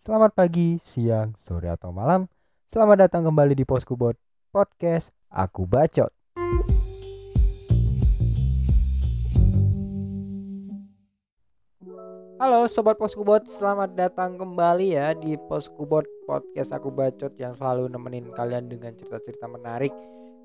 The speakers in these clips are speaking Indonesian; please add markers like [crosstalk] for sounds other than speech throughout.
Selamat pagi, siang, sore atau malam. Selamat datang kembali di Poskubot Podcast Aku Bacot. Halo sobat Poskubot, selamat datang kembali ya di Poskubot Podcast Aku Bacot yang selalu nemenin kalian dengan cerita-cerita menarik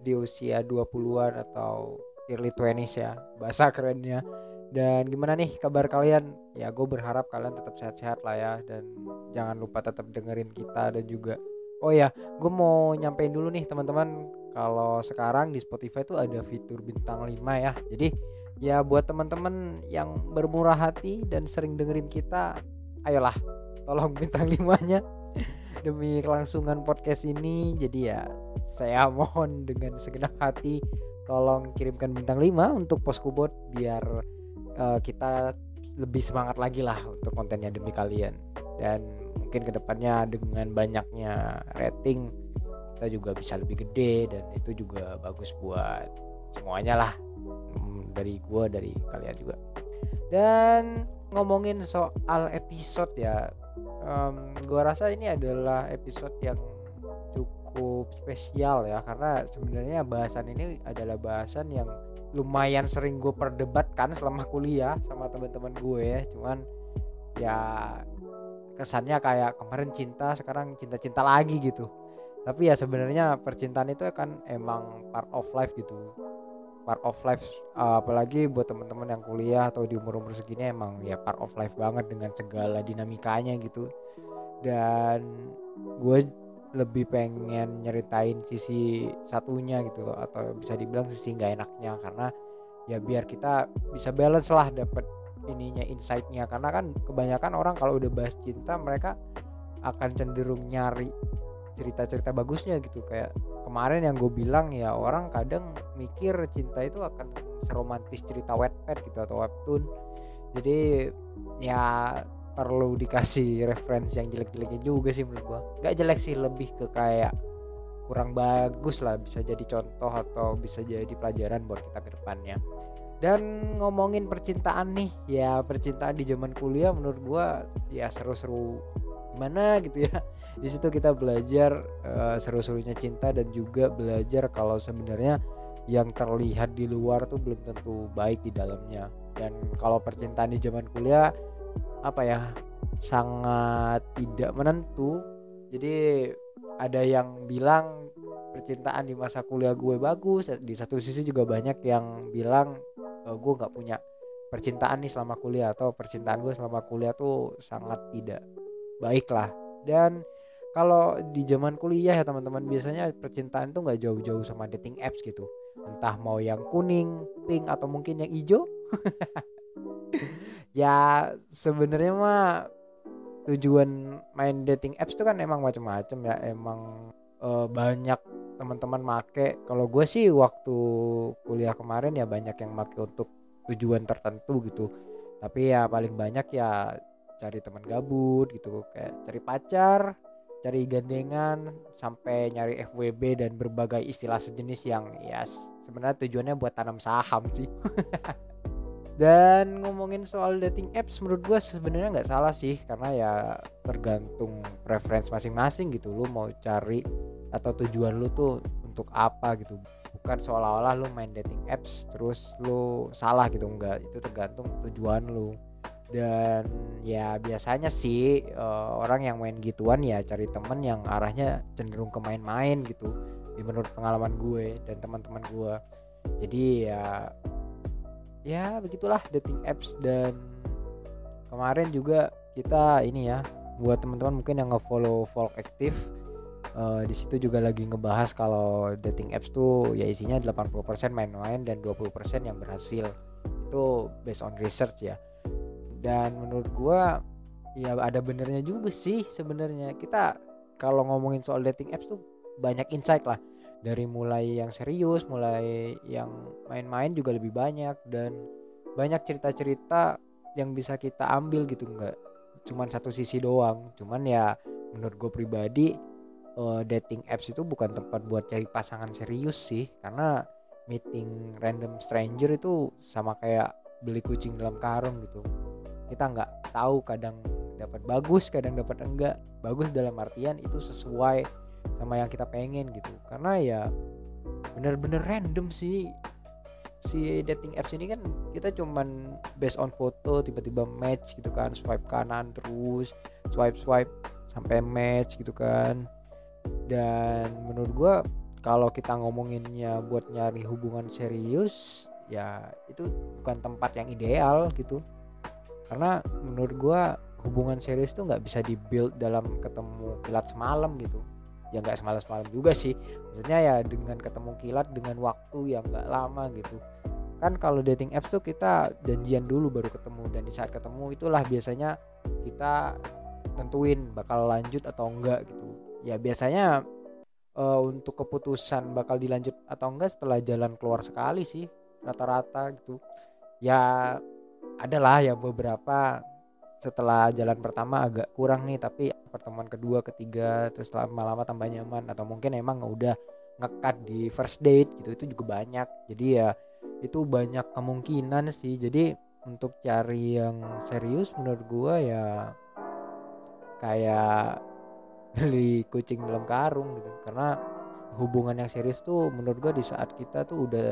di usia 20-an atau early 20s ya, bahasa kerennya. Dan gimana nih kabar kalian? Ya gue berharap kalian tetap sehat-sehat lah ya dan jangan lupa tetap dengerin kita dan juga Oh ya, gue mau nyampein dulu nih teman-teman kalau sekarang di Spotify tuh ada fitur bintang 5 ya. Jadi ya buat teman-teman yang bermurah hati dan sering dengerin kita, ayolah tolong [laughs] bintang 5-nya demi kelangsungan podcast ini. Jadi ya saya mohon dengan segenap hati tolong kirimkan bintang 5 untuk Poskubot biar uh, kita lebih semangat lagi lah untuk kontennya demi kalian. Dan mungkin ke depannya dengan banyaknya rating kita juga bisa lebih gede dan itu juga bagus buat semuanya lah. Hmm, dari gua dari kalian juga. Dan ngomongin soal episode ya um, gua rasa ini adalah episode yang cukup spesial ya karena sebenarnya bahasan ini adalah bahasan yang lumayan sering gue perdebatkan selama kuliah sama teman-teman gue ya. Cuman ya kesannya kayak kemarin cinta sekarang cinta-cinta lagi gitu. Tapi ya sebenarnya percintaan itu kan emang part of life gitu. Part of life uh, apalagi buat teman-teman yang kuliah atau di umur-umur segini emang ya part of life banget dengan segala dinamikanya gitu. Dan gue lebih pengen nyeritain sisi satunya gitu atau bisa dibilang sisi nggak enaknya. Karena ya biar kita bisa balance lah dapat ininya insightnya. Karena kan kebanyakan orang kalau udah bahas cinta mereka akan cenderung nyari cerita-cerita bagusnya gitu. Kayak kemarin yang gue bilang ya orang kadang mikir cinta itu akan seromantis cerita wetpad gitu atau webtoon. Jadi ya perlu dikasih referensi yang jelek-jeleknya juga sih menurut gua. Gak jelek sih lebih ke kayak kurang bagus lah bisa jadi contoh atau bisa jadi pelajaran buat kita ke depannya. Dan ngomongin percintaan nih ya percintaan di zaman kuliah menurut gua ya seru-seru gimana gitu ya. [laughs] Di situ kita belajar uh, seru-serunya cinta dan juga belajar kalau sebenarnya yang terlihat di luar tuh belum tentu baik di dalamnya. Dan kalau percintaan di zaman kuliah apa ya sangat tidak menentu. Jadi ada yang bilang percintaan di masa kuliah gue bagus di satu sisi juga banyak yang bilang e, gue nggak punya percintaan nih selama kuliah atau percintaan gue selama kuliah tuh sangat tidak baik lah. Dan kalau di zaman kuliah ya teman-teman biasanya percintaan tuh nggak jauh-jauh sama dating apps gitu. Entah mau yang kuning pink atau mungkin yang hijau [laughs] ya sebenarnya mah tujuan main dating apps itu kan emang macam-macam ya. Emang uh, banyak teman-teman make. Kalau gue sih waktu kuliah kemarin ya banyak yang make untuk tujuan tertentu gitu. Tapi ya paling banyak ya cari teman gabut gitu. Kayak cari pacar cari gandengan sampai nyari FWB dan berbagai istilah sejenis yang ya sebenarnya tujuannya buat tanam saham sih [laughs] dan ngomongin soal dating apps menurut gue sebenarnya nggak salah sih karena ya tergantung preference masing-masing gitu. Lu mau cari atau tujuan lu tuh untuk apa gitu. Bukan seolah-olah lu main dating apps terus lu salah gitu enggak itu tergantung tujuan lu. Dan ya biasanya sih uh, orang yang main gituan ya cari temen yang arahnya cenderung ke main-main gitu. Di menurut pengalaman gue dan teman-teman gue jadi ya ya begitulah dating apps dan kemarin juga kita ini ya buat teman-teman mungkin yang ngefollow folk aktif uh, di situ juga lagi ngebahas kalau dating apps tuh ya isinya 80% main-main dan 20% yang berhasil. Itu based on research ya. Dan menurut gua ya ada benernya juga sih sebenarnya. Kita kalau ngomongin soal dating apps tuh banyak insight lah dari mulai yang serius mulai yang main-main juga lebih banyak dan banyak cerita-cerita yang bisa kita ambil gitu nggak cuman satu sisi doang. Cuman ya menurut gue pribadi uh, dating apps itu bukan tempat buat cari pasangan serius sih karena meeting random stranger itu sama kayak beli kucing dalam karung gitu. Kita nggak tahu kadang dapat bagus kadang dapat enggak. Bagus dalam artian itu sesuai sama yang kita pengen gitu. Karena ya bener-bener random sih. Si dating apps ini kan kita cuman based on foto tiba-tiba match gitu kan. Swipe kanan terus swipe swipe sampai match gitu kan. Dan menurut gua kalau kita ngomonginnya buat nyari hubungan serius ya itu bukan tempat yang ideal gitu. Karena menurut gua hubungan serius tuh nggak bisa dibuild dalam ketemu kilat semalam gitu ya nggak semalam semalam juga sih. Maksudnya ya dengan ketemu kilat dengan waktu yang nggak lama gitu. Kan kalau dating apps tuh kita janjian dulu baru ketemu dan di saat ketemu itulah biasanya kita tentuin bakal lanjut atau enggak gitu. Ya biasanya uh, untuk keputusan bakal dilanjut atau enggak setelah jalan keluar sekali sih rata-rata gitu. Ya adalah ya beberapa setelah jalan pertama agak kurang nih tapi pertemuan kedua ketiga terus lama-lama tambah nyaman. Atau mungkin emang udah ngekat di first date gitu itu juga banyak. Jadi ya itu banyak kemungkinan sih. Jadi untuk cari yang serius menurut gua ya kayak beli kucing dalam karung gitu. Karena hubungan yang serius tuh menurut gua di saat kita tuh udah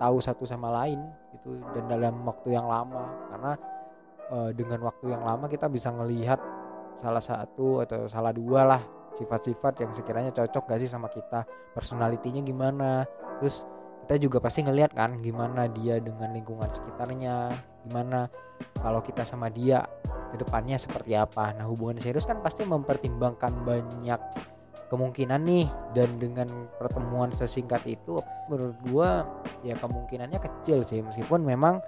tahu satu sama lain gitu dan dalam waktu yang lama. Karena uh, dengan waktu yang lama kita bisa ngelihat salah satu atau salah dua lah sifat-sifat yang sekiranya cocok gak sih sama kita? Personalitinya gimana? Terus kita juga pasti ngelihat kan gimana dia dengan lingkungan sekitarnya gimana kalau kita sama dia ke depannya seperti apa. Nah hubungan serius kan pasti mempertimbangkan banyak kemungkinan nih. Dan dengan pertemuan sesingkat itu menurut gua ya kemungkinannya kecil sih. Meskipun memang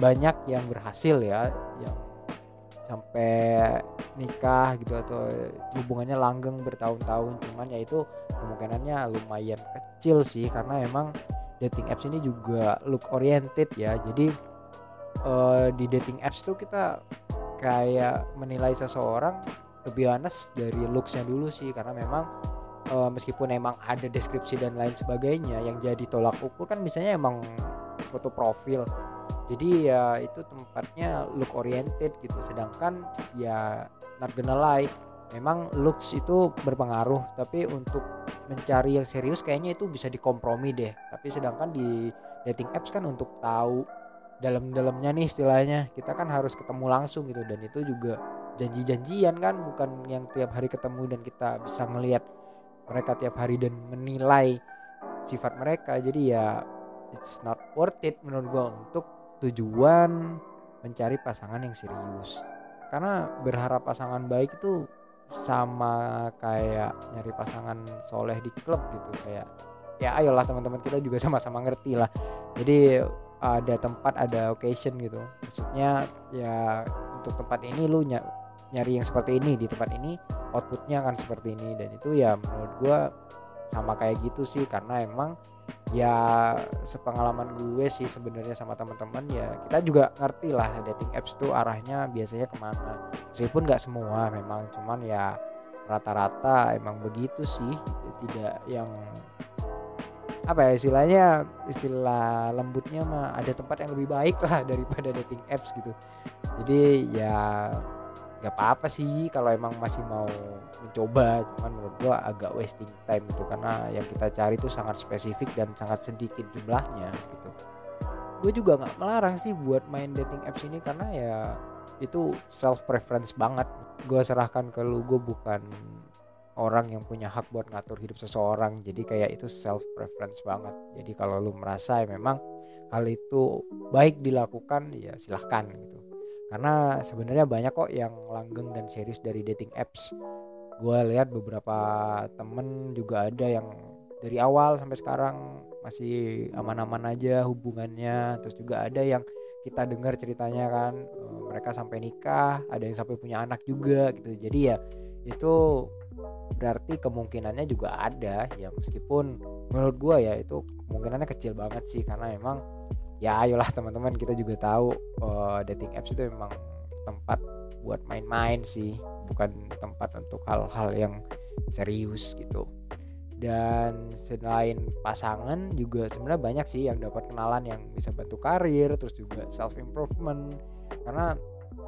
banyak yang berhasil ya yang sampai nikah gitu atau hubungannya langgeng bertahun-tahun. Cuman ya itu kemungkinannya lumayan kecil sih karena emang dating apps ini juga look oriented ya. Jadi uh, di dating apps tuh kita kayak menilai seseorang lebih honest dari looksnya dulu sih. Karena memang uh, meskipun emang ada deskripsi dan lain sebagainya yang jadi tolak ukur kan misalnya emang foto profil jadi ya itu tempatnya look oriented gitu. Sedangkan ya lie memang looks itu berpengaruh. Tapi untuk mencari yang serius kayaknya itu bisa dikompromi deh. Tapi sedangkan di dating apps kan untuk tahu dalam-dalamnya nih istilahnya kita kan harus ketemu langsung gitu. Dan itu juga janji-janjian kan bukan yang tiap hari ketemu dan kita bisa melihat mereka tiap hari dan menilai sifat mereka. Jadi ya it's not worth it menurut gue untuk tujuan mencari pasangan yang serius. Karena berharap pasangan baik itu sama kayak nyari pasangan soleh di klub gitu. Kayak ya ayolah teman-teman kita juga [laughs] sama-sama ngerti lah. Jadi ada tempat ada occasion gitu. Maksudnya ya untuk tempat ini lu ny nyari yang seperti ini di tempat ini outputnya akan seperti ini. Dan itu ya menurut gue sama kayak gitu sih. Karena emang ya sepengalaman gue sih sebenarnya sama teman-teman ya kita juga ngerti lah dating apps tuh arahnya biasanya ke mana. Meskipun nggak semua memang cuman ya rata-rata emang begitu sih. Tidak yang apa ya istilahnya istilah lembutnya mah ada tempat yang lebih baik lah [laughs] daripada dating apps gitu. Jadi ya nggak apa-apa sih kalau emang masih mau mencoba cuman menurut gua agak wasting time itu karena yang kita cari itu sangat spesifik dan sangat sedikit jumlahnya gitu. Gue juga nggak melarang sih buat main dating apps ini karena ya itu self preference banget. Gue serahkan ke lu gue bukan orang yang punya hak buat ngatur hidup seseorang jadi kayak itu self preference banget. Jadi kalau lu merasa ya memang hal itu baik dilakukan ya silahkan gitu karena sebenarnya banyak kok yang langgeng dan serius dari dating apps. Gue lihat beberapa temen juga ada yang dari awal sampai sekarang masih aman-aman aja hubungannya. Terus juga ada yang kita dengar ceritanya kan eh, mereka sampai nikah ada yang sampai punya anak juga gitu. Jadi ya itu berarti kemungkinannya juga ada ya. Meskipun menurut gue ya itu kemungkinannya kecil banget sih karena emang ya ayolah teman-teman kita juga tahu uh, dating apps itu memang tempat buat main-main sih bukan tempat untuk hal-hal yang serius gitu. Dan selain pasangan juga sebenarnya banyak sih yang dapat kenalan yang bisa bantu karir terus juga self improvement karena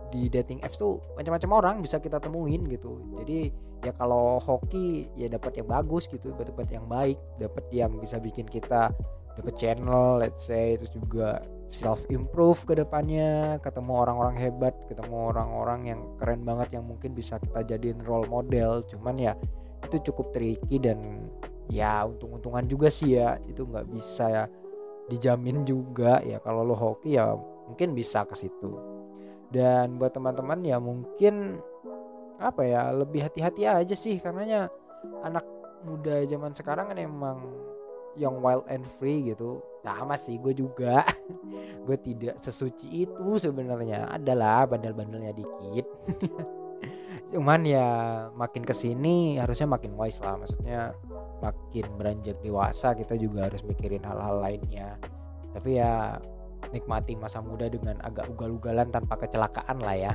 di dating apps tuh macam-macam orang bisa kita temuin gitu. Jadi ya kalau hoki ya dapat yang bagus gitu dapat yang baik dapat yang bisa bikin kita dapat channel let's say itu juga self improve ke depannya ketemu orang-orang hebat ketemu orang-orang yang keren banget yang mungkin bisa kita jadiin role model. Cuman ya itu cukup tricky dan ya untung-untungan juga sih ya itu nggak bisa ya dijamin juga ya. Kalau lo hoki ya mungkin bisa ke situ. Dan buat teman-teman ya mungkin apa ya lebih hati-hati aja sih karenanya anak muda zaman sekarang kan emang yang wild and free gitu sama sih gue juga. [laughs] Gue tidak sesuci itu sebenarnya. Adalah bandel-bandelnya dikit. [laughs] Cuman ya makin ke sini harusnya makin wise lah. Maksudnya makin beranjak dewasa kita juga harus mikirin hal-hal lainnya. Tapi ya nikmati masa muda dengan agak ugal-ugalan tanpa kecelakaan lah ya.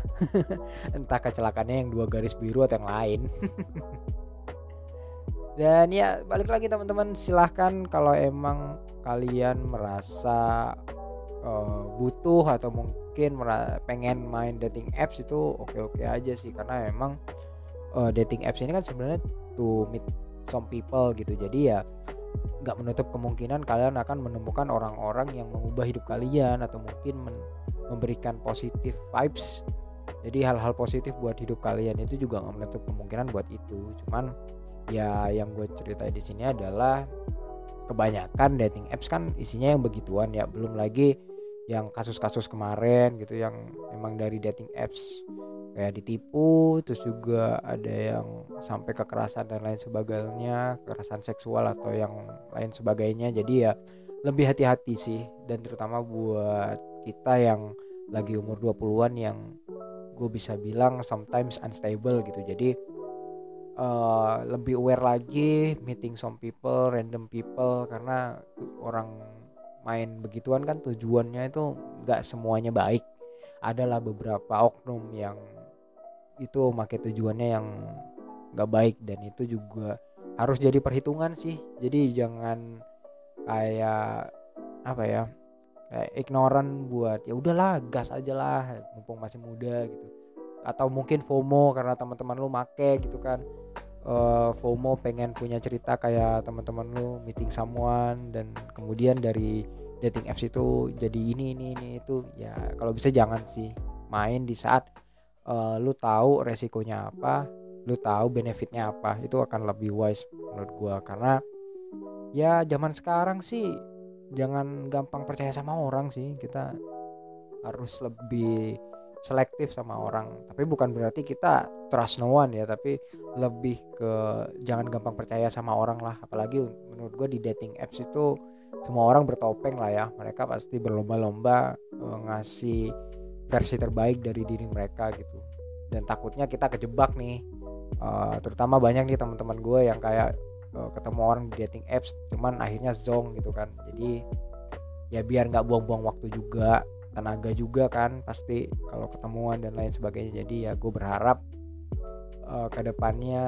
[laughs] Entah kecelakaannya yang dua garis biru atau yang lain dan ya balik lagi teman-teman. Silahkan kalau emang kalian merasa uh, butuh atau mungkin pengen main dating apps itu oke-oke aja sih. Karena emang uh, dating apps ini kan sebenarnya to meet some people gitu. Jadi ya nggak menutup kemungkinan kalian akan menemukan orang-orang yang mengubah hidup kalian atau mungkin memberikan positif vibes. Jadi hal-hal positif buat hidup kalian itu juga nggak menutup kemungkinan buat itu. Cuman ya yang gue ceritain di sini adalah kebanyakan dating apps kan isinya yang begituan ya. Belum lagi yang kasus-kasus kemarin gitu yang emang dari dating apps kayak ditipu terus juga ada yang sampai kekerasan dan lain sebagainya kekerasan seksual atau yang lain sebagainya. Jadi ya lebih hati-hati sih. Dan terutama buat kita yang lagi umur 20-an yang gue bisa bilang sometimes unstable gitu. Jadi uh, lebih aware lagi meeting some people random people karena orang main begituan kan tujuannya itu nggak semuanya baik. Adalah beberapa oknum yang itu pakai tujuannya yang nggak baik dan itu juga harus jadi perhitungan sih. Jadi jangan kayak apa ya kayak ignoran buat ya udahlah gas aja lah mumpung masih muda gitu atau mungkin FOMO karena teman-teman lu make gitu kan. Uh, FOMO pengen punya cerita kayak teman-teman lu meeting someone dan kemudian dari dating apps itu jadi ini ini ini itu. Ya kalau bisa jangan sih. Main di saat uh, lu tahu resikonya apa lu tahu benefitnya apa itu akan lebih wise menurut gua. Karena ya zaman sekarang sih jangan gampang percaya sama orang sih. Kita harus lebih selektif sama orang. Tapi bukan berarti kita trust no one ya tapi lebih ke jangan gampang percaya sama orang lah. Apalagi menurut gue di dating apps itu semua orang bertopeng lah ya. Mereka pasti berlomba-lomba uh, ngasih versi terbaik dari diri mereka gitu. Dan takutnya kita kejebak nih. Uh, terutama banyak nih teman-teman gue yang kayak uh, ketemu orang di dating apps cuman akhirnya zong gitu kan. Jadi ya biar nggak buang-buang waktu juga tenaga juga kan pasti kalau ketemuan dan lain sebagainya. Jadi ya gue berharap uh, ke depannya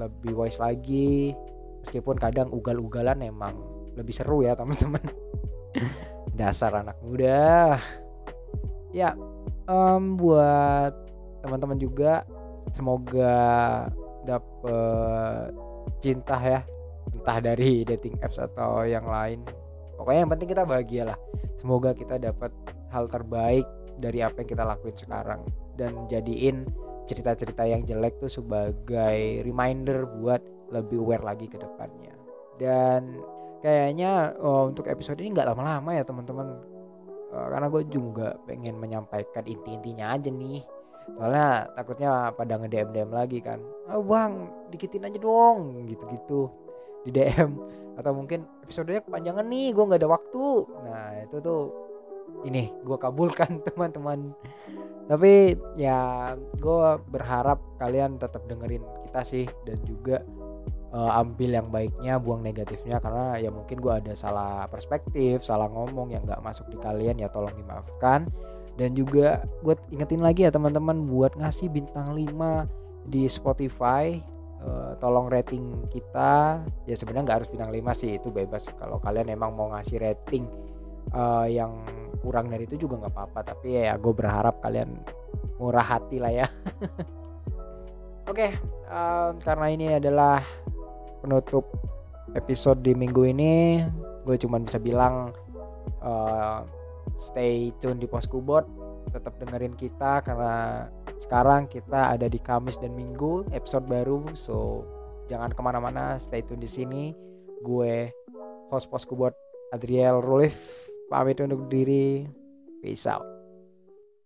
lebih wise lagi. Meskipun kadang ugal-ugalan emang lebih seru ya [laughs] teman-teman. Dasar anak muda. Ya um, buat teman-teman juga semoga dapet cinta ya. Entah dari dating apps atau yang lain. Pokoknya yang penting kita bahagia lah. Semoga kita dapat hal terbaik dari apa yang kita lakuin sekarang. Dan jadiin cerita-cerita yang jelek tuh sebagai reminder buat lebih aware lagi ke depannya. Dan kayaknya oh, untuk episode ini nggak lama-lama ya teman-teman. Uh, karena gue juga pengen menyampaikan inti-intinya aja nih. Soalnya takutnya pada nge DM lagi kan. Oh, bang dikitin aja dong gitu-gitu. Di DM atau mungkin episodenya kepanjangan nih gue nggak ada waktu. Nah itu tuh ini gue kabulkan [laughs] teman-teman. Tapi ya gue berharap kalian tetap dengerin kita sih dan juga uh, ambil yang baiknya buang negatifnya karena ya mungkin gue ada salah perspektif salah ngomong yang nggak masuk di kalian ya tolong dimaafkan. Dan juga gue ingetin lagi ya teman-teman buat ngasih bintang 5 di Spotify uh, tolong rating kita. Ya sebenarnya nggak harus bintang 5 sih itu bebas. Kalau kalian emang mau ngasih rating uh, yang kurang dari itu juga nggak apa-apa tapi ya gue berharap kalian murah hati lah ya. [laughs] Oke okay, um, karena ini adalah penutup episode di minggu ini gue cuma bisa bilang uh, stay tune di Poskubot tetap dengerin kita karena sekarang kita ada di Kamis dan Minggu episode baru so jangan ke mana-mana stay tune di sini. Gue host Poskubot Adriel Rulif pamit untuk diri. Peace out